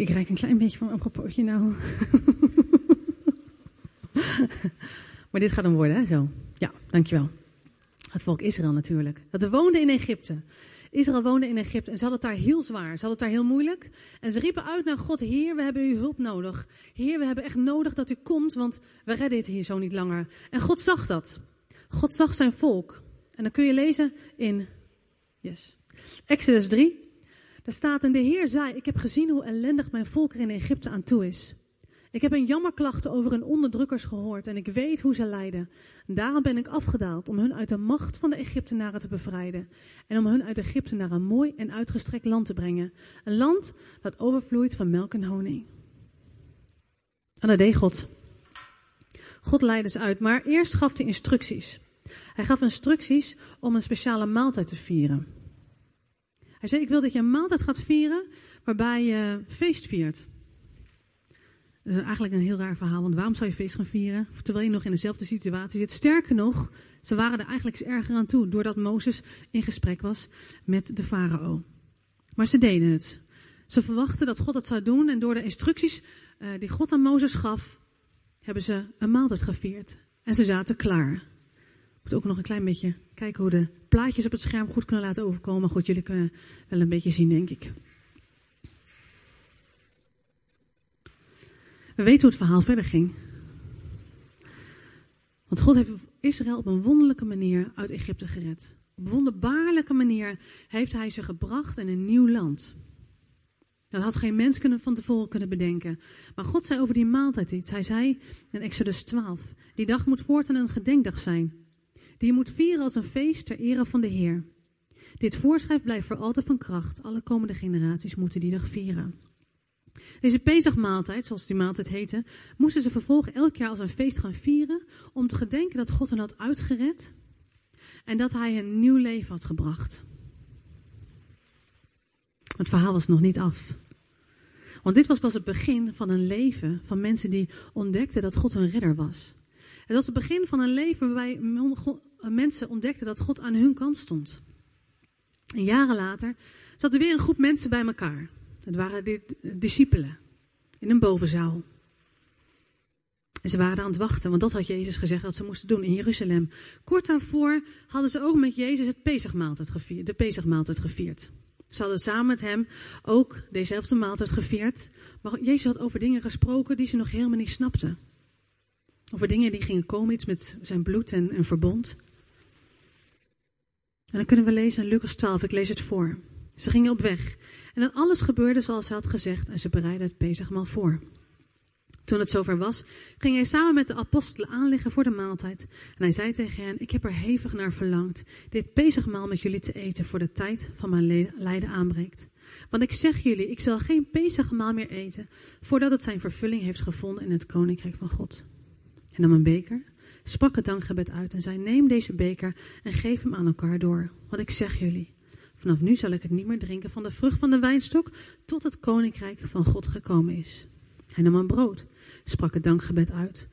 Ik rijk een klein beetje van mijn propootje nou. maar dit gaat hem worden, hè? Zo. Ja, dankjewel. Het volk Israël natuurlijk. Dat woonde in Egypte. Israël woonde in Egypte en ze hadden het daar heel zwaar. Ze hadden het daar heel moeilijk. En ze riepen uit naar God: Heer, we hebben uw hulp nodig. Heer, we hebben echt nodig dat u komt, want we redden het hier zo niet langer. En God zag dat. God zag zijn volk. En dan kun je lezen in yes, Exodus 3. Daar staat: En de Heer zei: Ik heb gezien hoe ellendig mijn volk er in Egypte aan toe is. Ik heb een jammerklachten over hun onderdrukkers gehoord en ik weet hoe ze lijden. Daarom ben ik afgedaald om hun uit de macht van de Egyptenaren te bevrijden en om hun uit Egypte naar een mooi en uitgestrekt land te brengen. Een land dat overvloeit van melk en honing. En dat deed God. God leidde ze uit, maar eerst gaf hij instructies. Hij gaf instructies om een speciale maaltijd te vieren. Hij zei, ik wil dat je een maaltijd gaat vieren waarbij je feest viert. Dat is eigenlijk een heel raar verhaal, want waarom zou je feest gaan vieren terwijl je nog in dezelfde situatie zit? Sterker nog, ze waren er eigenlijk erger aan toe, doordat Mozes in gesprek was met de farao. Maar ze deden het. Ze verwachten dat God het zou doen en door de instructies uh, die God aan Mozes gaf, hebben ze een maaltijd gevierd. En ze zaten klaar. Ik moet ook nog een klein beetje kijken hoe de plaatjes op het scherm goed kunnen laten overkomen. Maar goed, jullie kunnen wel een beetje zien, denk ik. We weten hoe het verhaal verder ging. Want God heeft Israël op een wonderlijke manier uit Egypte gered. Op een wonderbaarlijke manier heeft hij ze gebracht in een nieuw land. Dat had geen mens kunnen, van tevoren kunnen bedenken. Maar God zei over die maaltijd iets. Hij zei in Exodus 12: Die dag moet voortaan een gedenkdag zijn. Die je moet vieren als een feest ter ere van de Heer. Dit voorschrift blijft voor altijd van kracht. Alle komende generaties moeten die dag vieren. Deze Pesachmaaltijd, zoals die maaltijd heette, moesten ze vervolgens elk jaar als een feest gaan vieren om te gedenken dat God hen had uitgered en dat hij een nieuw leven had gebracht. Het verhaal was nog niet af. Want dit was pas het begin van een leven van mensen die ontdekten dat God een redder was. Het was het begin van een leven waarbij mensen ontdekten dat God aan hun kant stond. En jaren later zat er weer een groep mensen bij elkaar. Het waren discipelen in een bovenzaal. En ze waren aan het wachten, want dat had Jezus gezegd dat ze moesten doen in Jeruzalem. Kort daarvoor hadden ze ook met Jezus het Pesachmaaltijd gevierd, de Pesachmaaltijd gevierd. Ze hadden samen met hem ook dezelfde maaltijd gevierd. Maar Jezus had over dingen gesproken die ze nog helemaal niet snapten. Over dingen die gingen komen, iets met zijn bloed en een verbond. En dan kunnen we lezen in Lucas 12, ik lees het voor. Ze gingen op weg en dan alles gebeurde zoals hij had gezegd en ze bereidden het Pesachmaal voor. Toen het zover was, ging hij samen met de apostelen aanliggen voor de maaltijd. En hij zei tegen hen, ik heb er hevig naar verlangd dit Pesachmaal met jullie te eten voor de tijd van mijn lijden aanbreekt. Want ik zeg jullie, ik zal geen Pesachmaal meer eten voordat het zijn vervulling heeft gevonden in het koninkrijk van God. En nam een beker, sprak het dankgebed uit en zei, neem deze beker en geef hem aan elkaar door. Want ik zeg jullie, Vanaf nu zal ik het niet meer drinken van de vrucht van de wijnstok, tot het koninkrijk van God gekomen is. Hij nam een brood, sprak het dankgebed uit,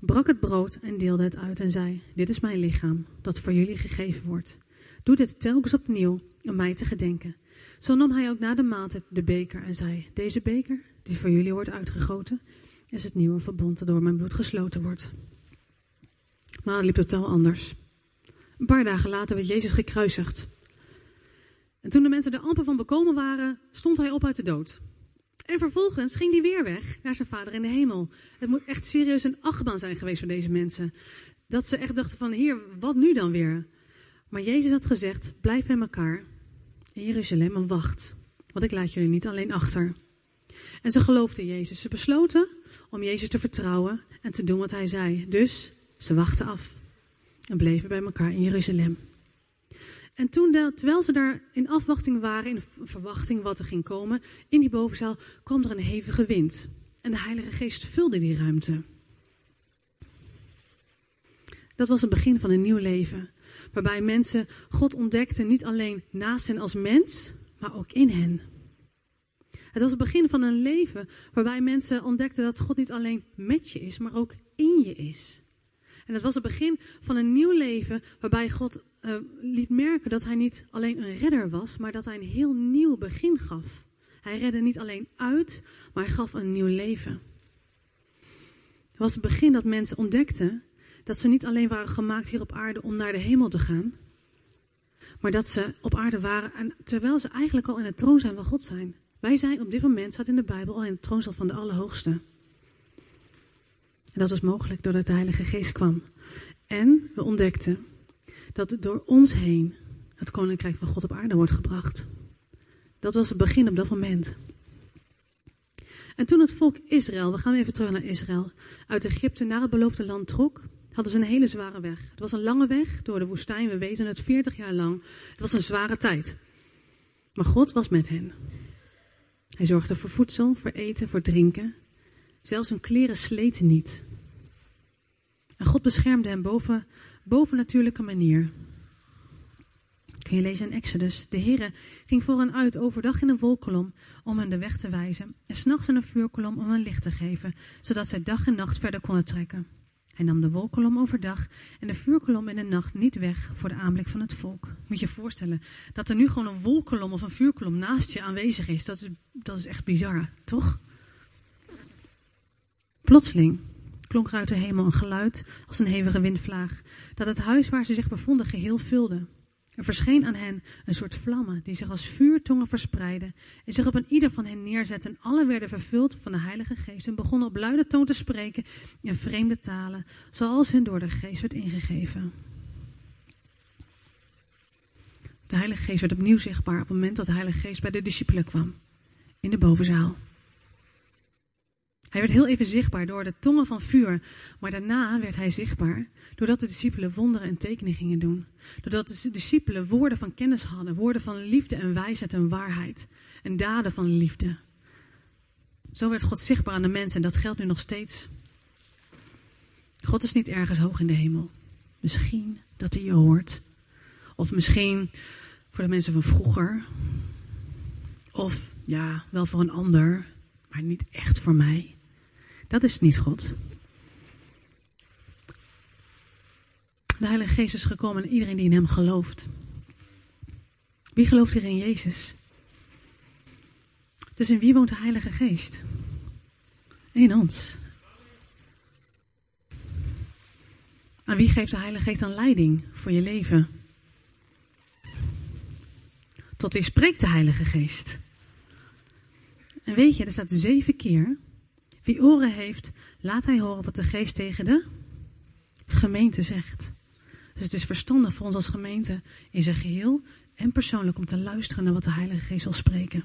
brak het brood en deelde het uit en zei: Dit is mijn lichaam, dat voor jullie gegeven wordt. Doe dit telkens opnieuw om mij te gedenken. Zo nam hij ook na de maaltijd de beker en zei: Deze beker, die voor jullie wordt uitgegoten, is het nieuwe verbond dat door mijn bloed gesloten wordt. Maar het liep totaal anders. Een paar dagen later werd Jezus gekruisigd. En toen de mensen er amper van bekomen waren, stond hij op uit de dood. En vervolgens ging hij weer weg naar zijn vader in de hemel. Het moet echt serieus een achtbaan zijn geweest voor deze mensen. Dat ze echt dachten van, heer, wat nu dan weer? Maar Jezus had gezegd, blijf bij elkaar in Jeruzalem en wacht. Want ik laat jullie niet alleen achter. En ze geloofden Jezus. Ze besloten om Jezus te vertrouwen en te doen wat hij zei. Dus ze wachten af en bleven bij elkaar in Jeruzalem. En toen, terwijl ze daar in afwachting waren, in verwachting wat er ging komen, in die bovenzaal kwam er een hevige wind. En de Heilige Geest vulde die ruimte. Dat was het begin van een nieuw leven. Waarbij mensen God ontdekten niet alleen naast hen als mens, maar ook in hen. Het was het begin van een leven waarbij mensen ontdekten dat God niet alleen met je is, maar ook in je is. En het was het begin van een nieuw leven waarbij God uh, liet merken dat hij niet alleen een redder was, maar dat hij een heel nieuw begin gaf. Hij redde niet alleen uit, maar hij gaf een nieuw leven. Het was het begin dat mensen ontdekten dat ze niet alleen waren gemaakt hier op aarde om naar de hemel te gaan, maar dat ze op aarde waren en terwijl ze eigenlijk al in het troon zijn van God zijn. Wij zijn op dit moment, staat in de Bijbel, al in het troonstel van de Allerhoogste. En dat was mogelijk doordat de Heilige Geest kwam. En we ontdekten dat door ons heen het koninkrijk van God op aarde wordt gebracht. Dat was het begin op dat moment. En toen het volk Israël, we gaan even terug naar Israël, uit Egypte naar het beloofde land trok, hadden ze een hele zware weg. Het was een lange weg door de woestijn, we weten het, 40 jaar lang. Het was een zware tijd. Maar God was met hen. Hij zorgde voor voedsel, voor eten, voor drinken. Zelfs hun kleren sleten niet. En God beschermde hen boven, boven natuurlijke manier. Kun je lezen in Exodus. De Heere ging voor hen uit overdag in een wolkolom om hen de weg te wijzen. En s'nachts in een vuurkolom om hen licht te geven, zodat zij dag en nacht verder konden trekken. Hij nam de wolkolom overdag en de vuurkolom in de nacht niet weg voor de aanblik van het volk. Moet je je voorstellen dat er nu gewoon een wolkolom of een vuurkolom naast je aanwezig is. Dat is, dat is echt bizar, toch? Plotseling klonk er uit de hemel een geluid als een hevige windvlaag, dat het huis waar ze zich bevonden geheel vulde. Er verscheen aan hen een soort vlammen die zich als vuurtongen verspreidden en zich op een ieder van hen neerzetten. En alle werden vervuld van de Heilige Geest en begonnen op luide toon te spreken in vreemde talen, zoals hun door de Geest werd ingegeven. De Heilige Geest werd opnieuw zichtbaar op het moment dat de Heilige Geest bij de discipelen kwam, in de bovenzaal. Hij werd heel even zichtbaar door de tongen van vuur, maar daarna werd hij zichtbaar doordat de discipelen wonderen en tekeningen gingen doen. Doordat de discipelen woorden van kennis hadden, woorden van liefde en wijsheid en waarheid en daden van liefde. Zo werd God zichtbaar aan de mensen en dat geldt nu nog steeds. God is niet ergens hoog in de hemel. Misschien dat hij je hoort. Of misschien voor de mensen van vroeger. Of ja, wel voor een ander, maar niet echt voor mij. Dat is niet God. De Heilige Geest is gekomen en iedereen die in Hem gelooft. Wie gelooft hier in Jezus? Dus in wie woont de Heilige Geest? In ons. Aan wie geeft de Heilige Geest dan leiding voor je leven? Tot wie spreekt de Heilige Geest? En weet je, er staat zeven keer wie oren heeft, laat hij horen wat de geest tegen de gemeente zegt. Dus het is verstandig voor ons als gemeente in zijn geheel en persoonlijk om te luisteren naar wat de Heilige Geest wil spreken.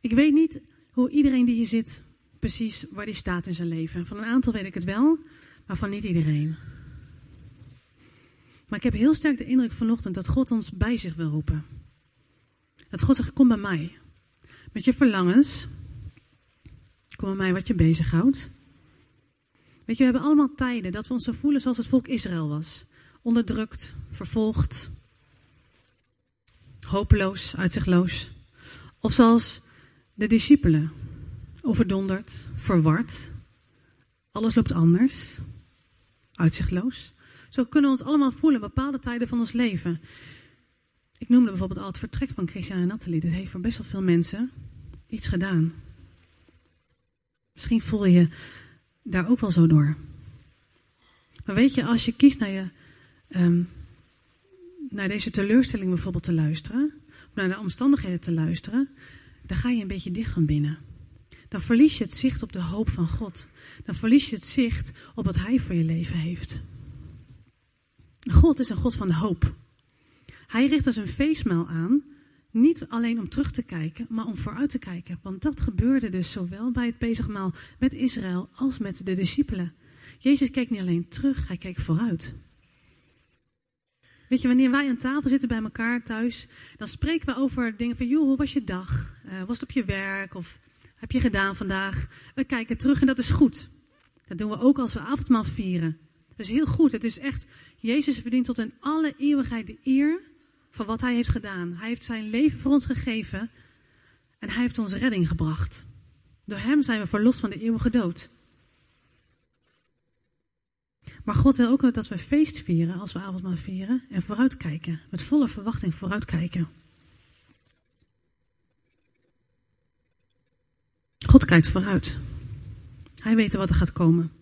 Ik weet niet hoe iedereen die hier zit precies waar die staat in zijn leven. Van een aantal weet ik het wel, maar van niet iedereen. Maar ik heb heel sterk de indruk vanochtend dat God ons bij zich wil roepen. Dat God zegt, kom bij mij. Met je verlangens, Kom bij mij wat je bezighoudt. Weet je, we hebben allemaal tijden dat we ons zo voelen zoals het volk Israël was. Onderdrukt, vervolgd, hopeloos, uitzichtloos. Of zoals de discipelen, overdonderd, verward. Alles loopt anders, uitzichtloos. Zo kunnen we ons allemaal voelen bepaalde tijden van ons leven. Ik noemde bijvoorbeeld al het vertrek van Christian en Nathalie. Dat heeft voor best wel veel mensen iets gedaan. Misschien voel je daar ook wel zo door. Maar weet je, als je kiest naar, je, um, naar deze teleurstelling bijvoorbeeld te luisteren, of naar de omstandigheden te luisteren, dan ga je een beetje dicht van binnen. Dan verlies je het zicht op de hoop van God. Dan verlies je het zicht op wat Hij voor je leven heeft. God is een God van hoop. Hij richt dus een feestmaal aan niet alleen om terug te kijken, maar om vooruit te kijken. Want dat gebeurde dus zowel bij het bezigmaal met Israël als met de discipelen. Jezus keek niet alleen terug, hij keek vooruit. Weet je, wanneer wij aan tafel zitten bij elkaar thuis, dan spreken we over dingen van, joh, hoe was je dag? Uh, was het op je werk? Of heb je gedaan vandaag? We kijken terug en dat is goed. Dat doen we ook als we avondmaal vieren. Dat is heel goed. Het is echt, Jezus verdient tot in alle eeuwigheid de eer van wat hij heeft gedaan. Hij heeft zijn leven voor ons gegeven en hij heeft ons redding gebracht. Door hem zijn we verlost van de eeuwige dood. Maar God wil ook dat we feest vieren als we avondmaal vieren en vooruitkijken. Met volle verwachting vooruitkijken. God kijkt vooruit. Hij weet wat er gaat komen.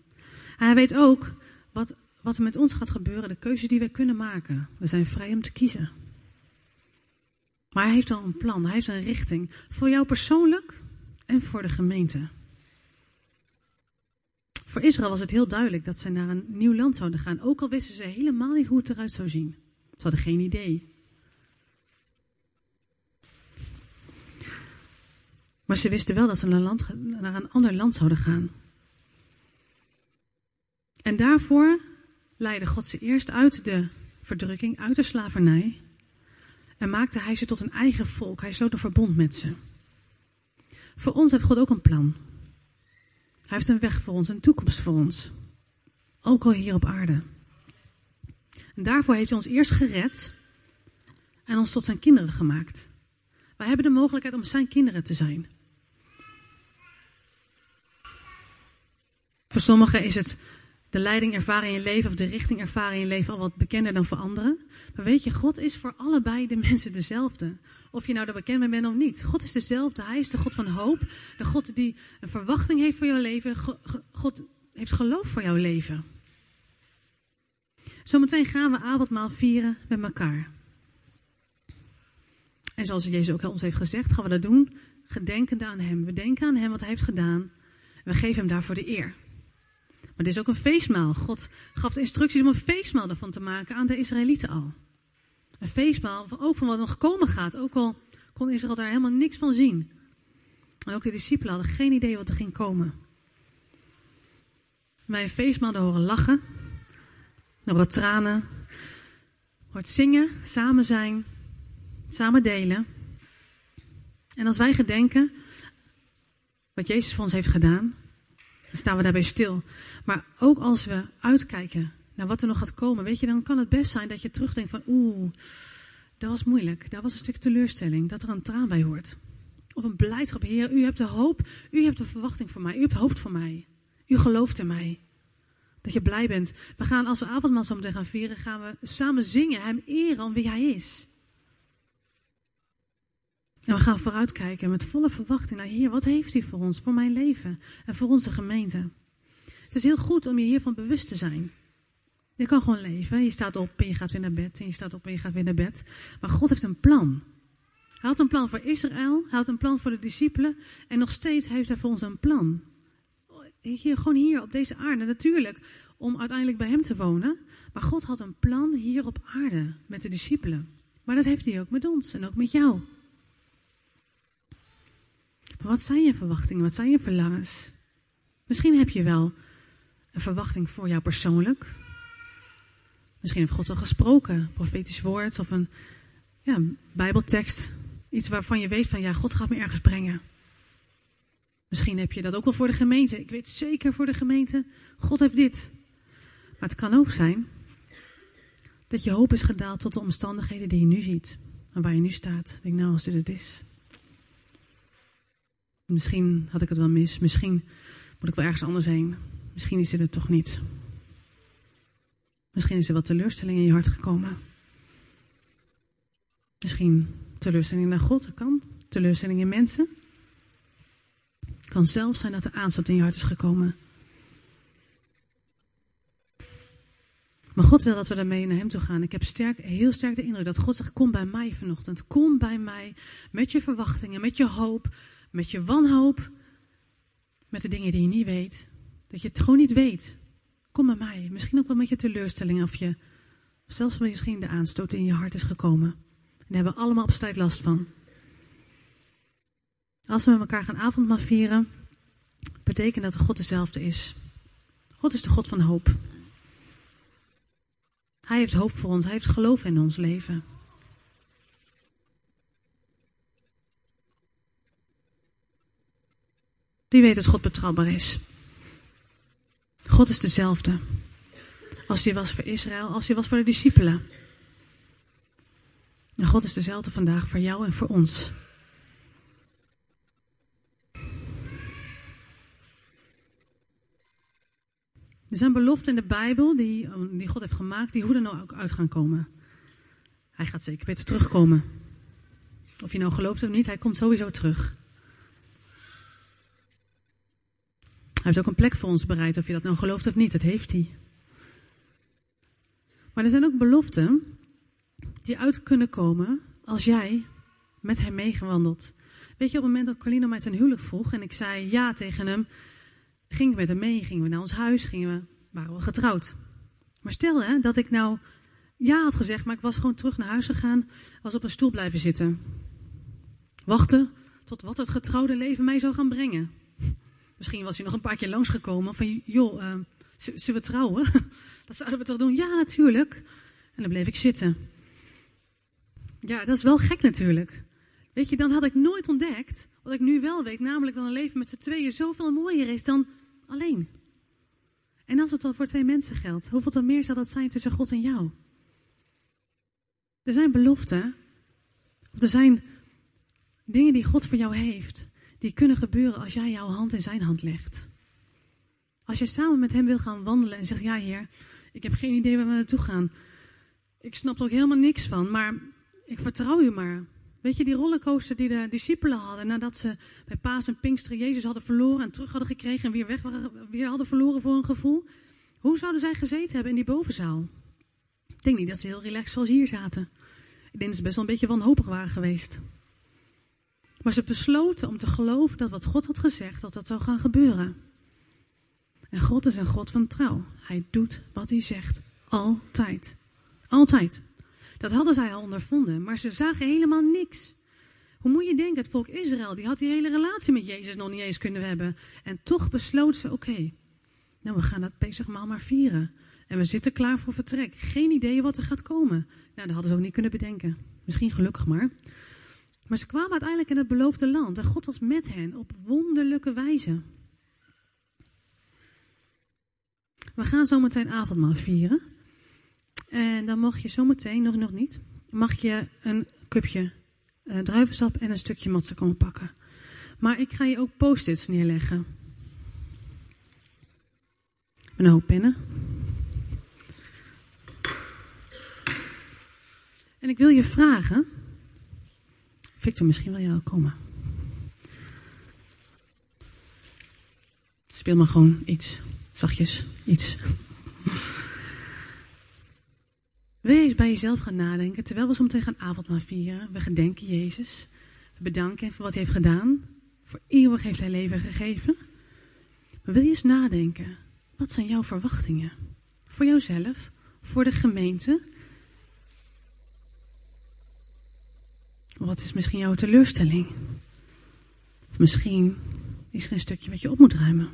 En hij weet ook wat, wat er met ons gaat gebeuren, de keuze die wij kunnen maken. We zijn vrij om te kiezen. Maar hij heeft al een plan, hij heeft een richting. Voor jou persoonlijk en voor de gemeente. Voor Israël was het heel duidelijk dat ze naar een nieuw land zouden gaan. Ook al wisten ze helemaal niet hoe het eruit zou zien. Ze hadden geen idee. Maar ze wisten wel dat ze naar, land, naar een ander land zouden gaan. En daarvoor leidde God ze eerst uit de verdrukking, uit de slavernij. En maakte hij ze tot een eigen volk. Hij sloot een verbond met ze. Voor ons heeft God ook een plan. Hij heeft een weg voor ons, een toekomst voor ons. Ook al hier op aarde. En daarvoor heeft hij ons eerst gered en ons tot zijn kinderen gemaakt. Wij hebben de mogelijkheid om zijn kinderen te zijn. Voor sommigen is het de leiding ervaren in je leven of de richting ervaren in je leven al wat bekender dan voor anderen. Maar weet je, God is voor allebei de mensen dezelfde. Of je nou er bekend mee bent of niet. God is dezelfde. Hij is de God van hoop. De God die een verwachting heeft voor jouw leven. God heeft geloof voor jouw leven. Zometeen gaan we avondmaal vieren met elkaar. En zoals Jezus ook ons heeft gezegd, gaan we dat doen gedenkende aan Hem. We denken aan Hem wat Hij heeft gedaan. We geven Hem daarvoor de eer. Maar dit is ook een feestmaal. God gaf de instructies om een feestmaal ervan te maken aan de Israëlieten al. Een feestmaal, ook van wat nog komen gaat. Ook al kon Israël daar helemaal niks van zien. En ook de discipelen hadden geen idee wat er ging komen. Bij een feestmaal horen lachen. Er horen tranen. Hoort zingen, samen zijn, samen delen. En als wij gedenken wat Jezus voor ons heeft gedaan, dan staan we daarbij stil. Maar ook als we uitkijken naar wat er nog gaat komen, weet je, dan kan het best zijn dat je terugdenkt van oeh, dat was moeilijk. Daar was een stuk teleurstelling, dat er een traan bij hoort. Of een blijdschap. Heer, u hebt de hoop, u hebt de verwachting voor mij, u hebt hoop voor mij. U gelooft in mij. Dat je blij bent. We gaan, als we avondmaal zo meteen gaan vieren, gaan we samen zingen, hem eren om wie hij is. En we gaan vooruitkijken met volle verwachting naar Heer, wat heeft u voor ons, voor mijn leven en voor onze gemeente. Het is heel goed om je hiervan bewust te zijn. Je kan gewoon leven. Je staat op en je gaat weer naar bed. En je staat op en je gaat weer naar bed. Maar God heeft een plan. Hij had een plan voor Israël. Hij had een plan voor de discipelen. En nog steeds heeft hij voor ons een plan. Hier, gewoon hier op deze aarde. Natuurlijk om uiteindelijk bij hem te wonen. Maar God had een plan hier op aarde met de discipelen. Maar dat heeft hij ook met ons en ook met jou. Maar wat zijn je verwachtingen? Wat zijn je verlangens? Misschien heb je wel een verwachting voor jou persoonlijk. Misschien heeft God al gesproken, profetisch woord of een ja, bijbeltekst. Iets waarvan je weet van ja, God gaat me ergens brengen. Misschien heb je dat ook wel voor de gemeente. Ik weet zeker voor de gemeente, God heeft dit. Maar het kan ook zijn dat je hoop is gedaald tot de omstandigheden die je nu ziet. En waar je nu staat. Denk nou, als dit het is. Misschien had ik het wel mis. Misschien moet ik wel ergens anders heen. Misschien is dit het toch niet. Misschien is er wat teleurstelling in je hart gekomen. Misschien teleurstelling naar God, dat kan. Teleurstelling in mensen. Het kan zelfs zijn dat er aanstoot in je hart is gekomen. Maar God wil dat we daarmee naar Hem toe gaan. Ik heb sterk, heel sterk de indruk dat God zegt: Kom bij mij vanochtend. Kom bij mij met je verwachtingen, met je hoop, met je wanhoop, met de dingen die je niet weet. Dat je het gewoon niet weet. Kom bij mij. Misschien ook wel met je teleurstelling of je zelfs misschien de aanstoot in je hart is gekomen. En daar hebben we allemaal op tijd last van. Als we met elkaar gaan avondmaal vieren, betekent dat God dezelfde is. God is de God van hoop. Hij heeft hoop voor ons. Hij heeft geloof in ons leven. Die weet dat God betrouwbaar is. God is dezelfde. Als hij was voor Israël, als hij was voor de discipelen. En God is dezelfde vandaag voor jou en voor ons. Er zijn beloften in de Bijbel die, die God heeft gemaakt, die hoe dan ook uit gaan komen. Hij gaat zeker weer terugkomen. Of je nou gelooft of niet, hij komt sowieso terug. Heeft ook een plek voor ons bereid, of je dat nou gelooft of niet, dat heeft hij. Maar er zijn ook beloften die uit kunnen komen als jij met hem meegewandeld. Weet je, op het moment dat Colino mij ten huwelijk vroeg en ik zei ja tegen hem, gingen we met hem mee, gingen we naar ons huis, gingen we, waren we getrouwd. Maar stel hè, dat ik nou ja had gezegd, maar ik was gewoon terug naar huis gegaan, was op een stoel blijven zitten. Wachten tot wat het getrouwde leven mij zou gaan brengen. Misschien was hij nog een paar keer langsgekomen van, joh, uh, zullen we trouwen? Dat zouden we toch doen? Ja, natuurlijk. En dan bleef ik zitten. Ja, dat is wel gek natuurlijk. Weet je, dan had ik nooit ontdekt wat ik nu wel weet, namelijk dat een leven met z'n tweeën zoveel mooier is dan alleen. En als het al voor twee mensen geldt, hoeveel dan meer zal dat zijn tussen God en jou? Er zijn beloften, er zijn dingen die God voor jou heeft, die kunnen gebeuren als jij jouw hand in zijn hand legt. Als je samen met hem wil gaan wandelen en zegt, ja heer, ik heb geen idee waar we naartoe gaan. Ik snap er ook helemaal niks van, maar ik vertrouw u maar. Weet je, die rollercoaster die de discipelen hadden nadat ze bij Paas en Pinksteren Jezus hadden verloren en terug hadden gekregen en weer weg weer hadden verloren voor een gevoel. Hoe zouden zij gezeten hebben in die bovenzaal? Ik denk niet dat ze heel relaxed zoals hier zaten. Ik denk dat ze best wel een beetje wanhopig waren geweest. Maar ze besloten om te geloven dat wat God had gezegd, dat dat zou gaan gebeuren. En God is een God van trouw. Hij doet wat hij zegt. Altijd. Altijd. Dat hadden zij al ondervonden, maar ze zagen helemaal niks. Hoe moet je denken, het volk Israël, die had die hele relatie met Jezus nog niet eens kunnen hebben. En toch besloot ze, oké, nou we gaan dat Pesachmaal maar vieren. En we zitten klaar voor vertrek. Geen idee wat er gaat komen. Nou, dat hadden ze ook niet kunnen bedenken. Misschien gelukkig maar. Maar ze kwamen uiteindelijk in het beloofde land. En God was met hen op wonderlijke wijze. We gaan zometeen avondmaal vieren. En dan mag je zometeen, nog, nog niet, mag je een cupje uh, druivensap en een stukje matse komen pakken. Maar ik ga je ook post-its neerleggen. Een hoop pennen. En ik wil je vragen. Victor, misschien wil jij al komen. Speel maar gewoon iets. Zachtjes, iets. Wil je eens bij jezelf gaan nadenken, terwijl we zometeen gaan avondmaal vieren. We gedenken Jezus. We bedanken hem voor wat hij heeft gedaan. Voor eeuwig heeft hij leven gegeven. Maar wil je eens nadenken, wat zijn jouw verwachtingen? Voor jouzelf, voor de gemeente. Wat is misschien jouw teleurstelling? Of misschien is er een stukje wat je op moet ruimen.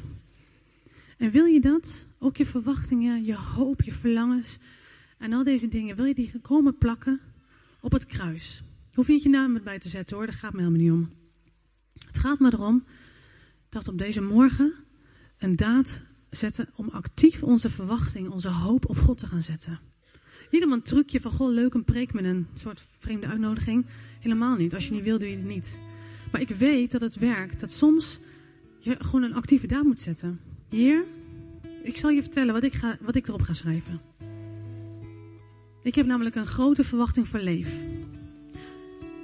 En wil je dat? Ook je verwachtingen, je hoop, je verlangens en al deze dingen, wil je die komen plakken op het kruis? Hoef je niet je naam erbij te zetten hoor, daar gaat me helemaal niet om. Het gaat me erom dat op deze morgen een daad zetten om actief onze verwachting, onze hoop op God te gaan zetten. Niet om een trucje van, goh, leuk een preek met een soort vreemde uitnodiging. Helemaal niet. Als je niet wil, doe je het niet. Maar ik weet dat het werkt. Dat soms je gewoon een actieve daad moet zetten. Heer, ik zal je vertellen wat ik, ga, wat ik erop ga schrijven. Ik heb namelijk een grote verwachting voor Leef.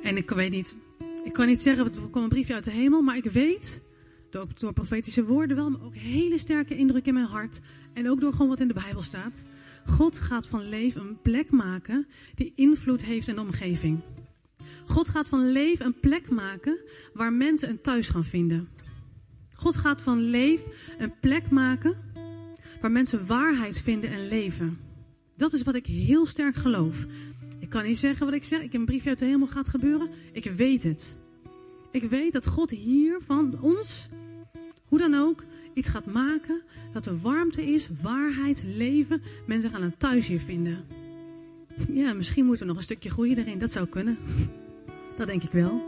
En ik weet niet, ik kan niet zeggen, er kwam een briefje uit de hemel, maar ik weet, door, door profetische woorden wel, maar ook hele sterke indruk in mijn hart. En ook door gewoon wat in de Bijbel staat. God gaat van Leef een plek maken die invloed heeft in de omgeving. God gaat van Leef een plek maken waar mensen een thuis gaan vinden. God gaat van Leef een plek maken waar mensen waarheid vinden en leven. Dat is wat ik heel sterk geloof. Ik kan niet zeggen wat ik zeg. Ik heb een briefje uit de hemel gaat gebeuren. Ik weet het. Ik weet dat God hier van ons, hoe dan ook, iets gaat maken. Dat er warmte is, waarheid, leven. Mensen gaan een thuis hier vinden. Ja, misschien moeten we nog een stukje groeien erin. Dat zou kunnen. Dat denk ik wel.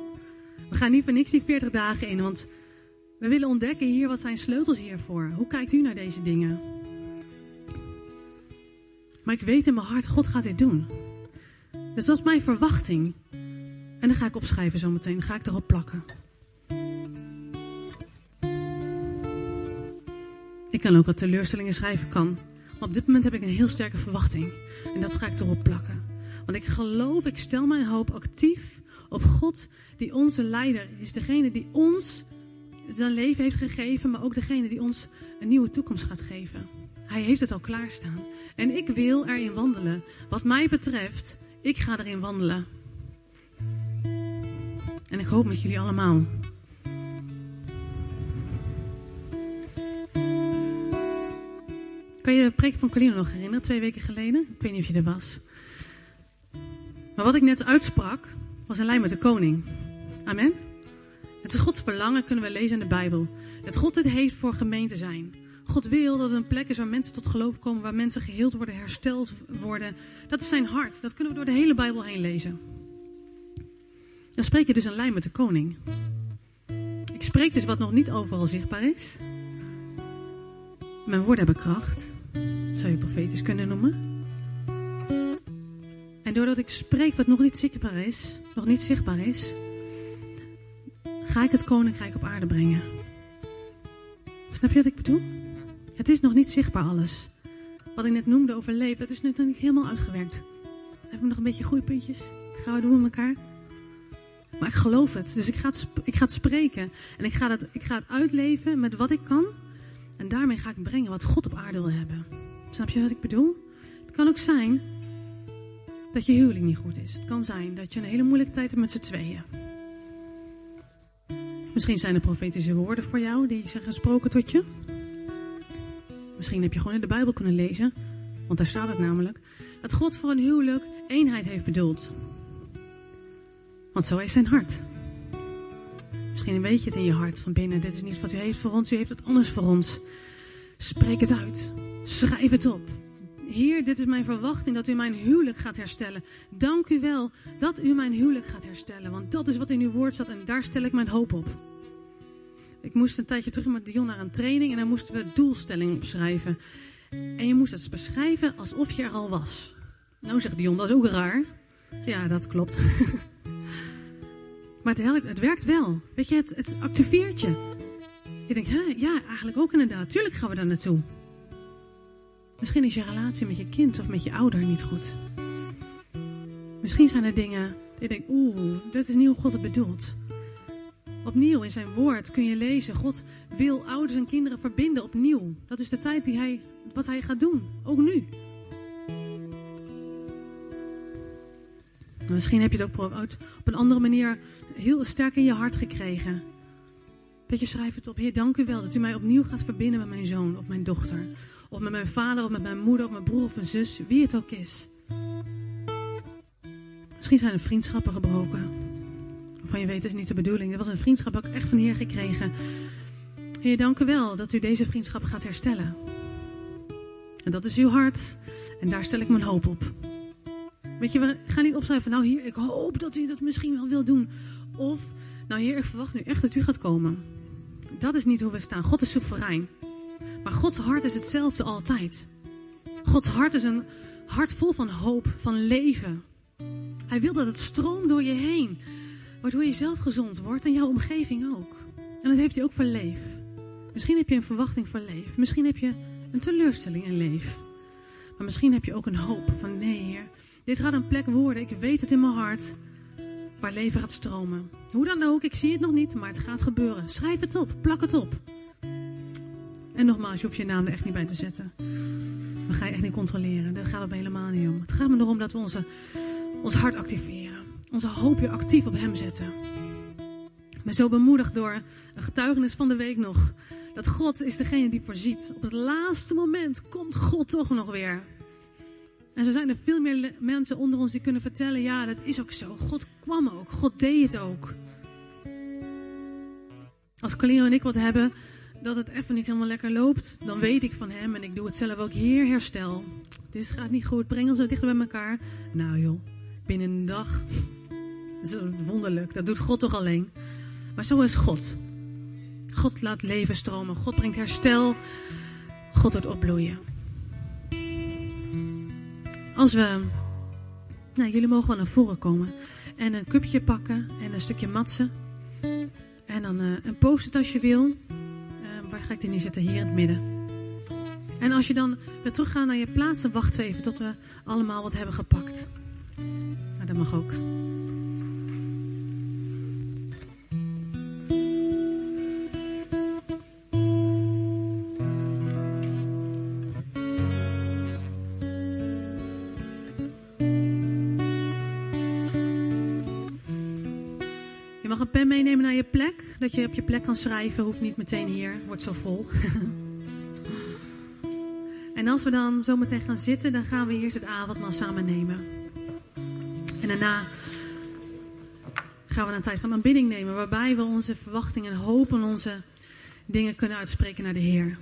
We gaan niet voor niks die 40 dagen in, want we willen ontdekken hier wat zijn sleutels hiervoor. Hoe kijkt u naar deze dingen? Maar ik weet in mijn hart, God gaat dit doen. Dus dat is mijn verwachting. En dan ga ik opschrijven zometeen. Dan ga ik erop plakken. Ik kan ook wat teleurstellingen schrijven, kan. Maar op dit moment heb ik een heel sterke verwachting. En dat ga ik erop plakken. Want ik geloof, ik stel mijn hoop actief op God, die onze leider is. Degene die ons zijn leven heeft gegeven, maar ook degene die ons een nieuwe toekomst gaat geven. Hij heeft het al klaarstaan. En ik wil erin wandelen. Wat mij betreft, ik ga erin wandelen. En ik hoop met jullie allemaal. Kan je de preek van Colino nog herinneren, twee weken geleden? Ik weet niet of je er was. Maar wat ik net uitsprak, was een lijn met de koning. Amen. Het is Gods verlangen, kunnen we lezen in de Bijbel. Dat God het heeft voor gemeente zijn. God wil dat het een plek is waar mensen tot geloof komen, waar mensen geheeld worden, hersteld worden. Dat is zijn hart. Dat kunnen we door de hele Bijbel heen lezen. Dan spreek je dus een lijn met de koning. Ik spreek dus wat nog niet overal zichtbaar is. Mijn woorden hebben kracht. Zou je profetisch kunnen noemen. Doordat ik spreek wat nog niet zichtbaar is, nog niet zichtbaar is, ga ik het koninkrijk op aarde brengen. Snap je wat ik bedoel? Het is nog niet zichtbaar alles. Wat ik net noemde over leven, het is nog niet helemaal uitgewerkt. Hebben we nog een beetje groeipuntjes? Gaan we doen met elkaar? Maar ik geloof het. Dus ik ga het, ik ga het spreken. En ik ga, het, ik ga het uitleven met wat ik kan. En daarmee ga ik brengen wat God op aarde wil hebben. Snap je wat ik bedoel? Het kan ook zijn dat je huwelijk niet goed is. Het kan zijn dat je een hele moeilijke tijd hebt met z'n tweeën. Misschien zijn er profetische woorden voor jou die zijn gesproken tot je. Misschien heb je gewoon in de Bijbel kunnen lezen, want daar staat het namelijk, dat God voor een huwelijk eenheid heeft bedoeld. Want zo is zijn hart. Misschien weet je het in je hart van binnen. Dit is niet wat u heeft voor ons, u heeft het anders voor ons. Spreek het uit. Schrijf het op. Heer, dit is mijn verwachting dat u mijn huwelijk gaat herstellen. Dank u wel dat u mijn huwelijk gaat herstellen. Want dat is wat in uw woord staat en daar stel ik mijn hoop op. Ik moest een tijdje terug met Dion naar een training en daar moesten we doelstellingen opschrijven. En je moest het beschrijven alsof je er al was. Nou zegt Dion, dat is ook raar. Ja, dat klopt. maar het, werkt wel. Weet je, het, het activeert je. Je denkt, hè, ja, eigenlijk ook inderdaad. Tuurlijk gaan we daar naartoe. Misschien is je relatie met je kind of met je ouder niet goed. Misschien zijn er dingen die je denkt, oeh, dit is niet hoe God het bedoelt. Opnieuw in zijn woord kun je lezen, God wil ouders en kinderen verbinden opnieuw. Dat is de tijd die hij, wat hij gaat doen, ook nu. Misschien heb je het ook op een andere manier heel sterk in je hart gekregen. Dat je schrijft het op, Heer, dank u wel dat u mij opnieuw gaat verbinden met mijn zoon of mijn dochter. Of met mijn vader of met mijn moeder of mijn broer of mijn zus, wie het ook is. Misschien zijn er vriendschappen gebroken. Waarvan je weet, dat is niet de bedoeling. Er was een vriendschap ik echt van Heer gekregen. Heer, dank u wel dat u deze vriendschap gaat herstellen. En dat is uw hart. En daar stel ik mijn hoop op. Weet je, we gaan niet opschrijven, nou hier, ik hoop dat u dat misschien wel wil doen. Of, nou heer, ik verwacht nu echt dat u gaat komen. Dat is niet hoe we staan. God is soeverein. Maar Gods hart is hetzelfde altijd. Gods hart is een hart vol van hoop, van leven. Hij wil dat het stroomt door je heen. Waardoor je zelf gezond wordt en jouw omgeving ook. En dat heeft hij ook voor leef. Misschien heb je een verwachting voor leef. Misschien heb je een teleurstelling in leef. Maar misschien heb je ook een hoop van nee heer. Dit gaat een plek worden. Ik weet het in mijn hart. Waar leven gaat stromen. Hoe dan ook, ik zie het nog niet, maar het gaat gebeuren. Schrijf het op, plak het op. En nogmaals, je hoeft je naam er echt niet bij te zetten. We gaan je echt niet controleren. Daar gaat het helemaal niet om. Het gaat me erom dat we onze, ons hart activeren. Onze hoop weer actief op hem zetten. Ik ben zo bemoedigd door een getuigenis van de week nog. Dat God is degene die voorziet. Op het laatste moment komt God toch nog weer. En zo zijn er veel meer mensen onder ons die kunnen vertellen: ja, dat is ook zo. God kwam ook. God deed het ook. Als Colino en ik wat hebben, dat het even niet helemaal lekker loopt, dan weet ik van hem en ik doe het zelf ook. Heer, herstel. Dit gaat niet goed. Breng ons dichter bij elkaar. Nou joh, binnen een dag. Wonderlijk. Dat doet God toch alleen. Maar zo is God. God laat leven stromen. God brengt herstel. God doet opbloeien. Als we. Nou, jullie mogen wel naar voren komen. En een cupje pakken en een stukje matsen. En dan uh, een post als je wil waar ga ik die neerzetten? Hier in het midden. En als je dan weer teruggaat naar je plaats, dan wachten we even tot we allemaal wat hebben gepakt. Maar dat mag ook. Je op je plek kan schrijven. Hoeft niet meteen hier. Wordt zo vol. en als we dan zo meteen gaan zitten, dan gaan we eerst het avondmaal samen nemen. En daarna gaan we een tijd van aanbidding nemen. Waarbij we onze verwachtingen en hopen onze dingen kunnen uitspreken naar de Heer.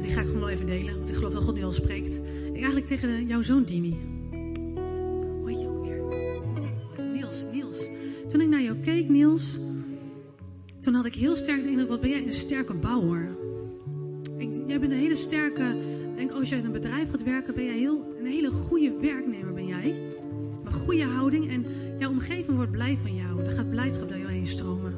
En eh, die ga ik gewoon even delen, want ik geloof dat God nu al spreekt. Ik eigenlijk tegen jouw zoon Dini. Hoe heet je ook weer? Niels, Niels. Toen ik naar jou keek, Niels, toen had ik heel sterk de indruk, wat ben jij een sterke bouwer. Ik, jij bent een hele sterke, denk als jij in een bedrijf gaat werken, ben jij heel, een hele goede werknemer ben jij. Een goede houding en jouw omgeving wordt blij van jou. Er gaat blijdschap door jou heen stromen.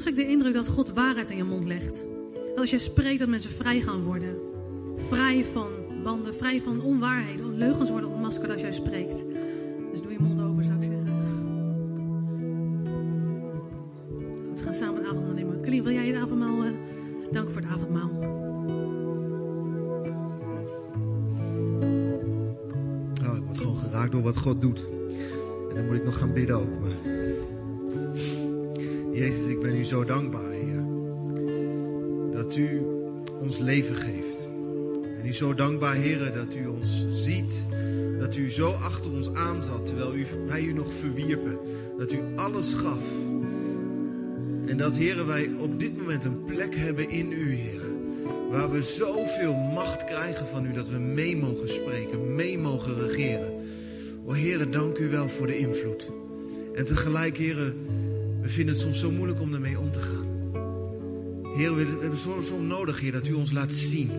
Ik heel sterk de indruk dat God waarheid in je mond legt. Dat als je spreekt dat mensen vrij gaan worden. Vrij van banden, vrij van onwaarheden. Leugens worden ontmaskerd als jij spreekt. Jezus, ik ben u zo dankbaar, Heer. Dat u ons leven geeft. En u zo dankbaar, heren, dat u ons ziet. Dat u zo achter ons aanzat, terwijl u, wij u nog verwierpen. Dat u alles gaf. En dat, heren, wij op dit moment een plek hebben in u, heren. Waar we zoveel macht krijgen van u dat we mee mogen spreken, mee mogen regeren. O heren, dank u wel voor de invloed. En tegelijk, heren, we vinden het soms zo moeilijk om ermee om te gaan. Heer, we hebben soms nodig, Heer, dat u ons laat zien.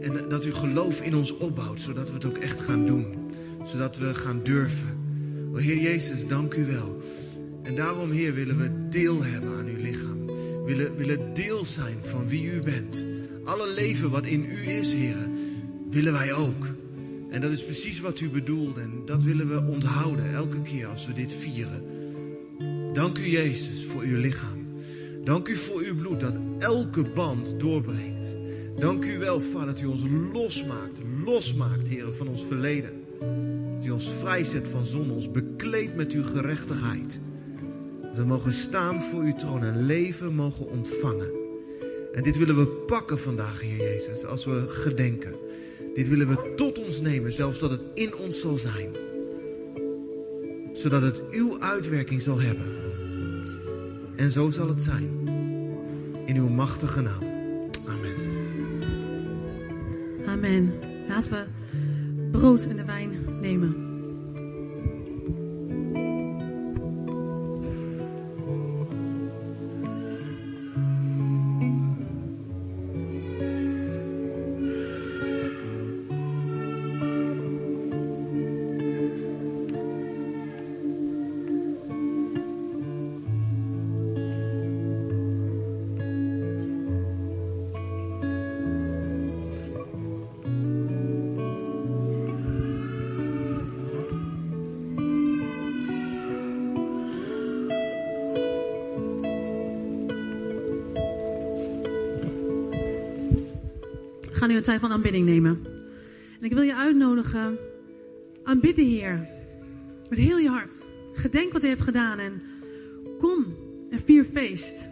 En dat u geloof in ons opbouwt, zodat we het ook echt gaan doen. Zodat we gaan durven. O Heer Jezus, dank u wel. En daarom, Heer, willen we deel hebben aan uw lichaam. Willen, willen deel zijn van wie u bent. Alle leven wat in u is, Heer, willen wij ook. En dat is precies wat u bedoelt. En dat willen we onthouden elke keer als we dit vieren. Dank u, Jezus, voor uw lichaam. Dank u voor uw bloed dat elke band doorbreekt. Dank u wel, Vader, dat u ons losmaakt, losmaakt, Heer, van ons verleden. Dat u ons vrijzet van zonde, ons bekleedt met uw gerechtigheid. Dat we mogen staan voor uw troon en leven mogen ontvangen. En dit willen we pakken vandaag, Heer Jezus, als we gedenken. Dit willen we tot ons nemen, zelfs dat het in ons zal zijn. Zodat het uw uitwerking zal hebben. En zo zal het zijn. In uw machtige naam. Amen. Amen. Laten we brood en de wijn nemen. Tijd van aanbidding nemen. En ik wil je uitnodigen. Aanbid de Heer. Met heel je hart. Gedenk wat hij heeft gedaan. En kom en vier feest.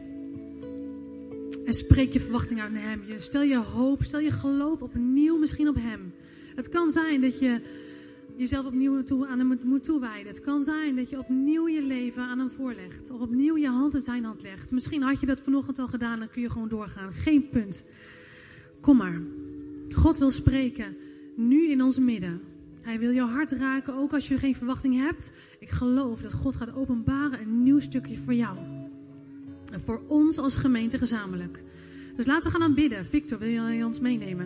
En spreek je verwachting uit naar hem. Je, stel je hoop, stel je geloof opnieuw misschien op hem. Het kan zijn dat je jezelf opnieuw toe, aan hem moet toewijden. Het kan zijn dat je opnieuw je leven aan hem voorlegt. Of opnieuw je hand in zijn hand legt. Misschien had je dat vanochtend al gedaan, dan kun je gewoon doorgaan. Geen punt. Kom maar. God wil spreken. Nu in ons midden. Hij wil jouw hart raken, ook als je geen verwachting hebt. Ik geloof dat God gaat openbaren een nieuw stukje voor jou. En voor ons als gemeente gezamenlijk. Dus laten we gaan aanbidden. Victor, wil jij ons meenemen?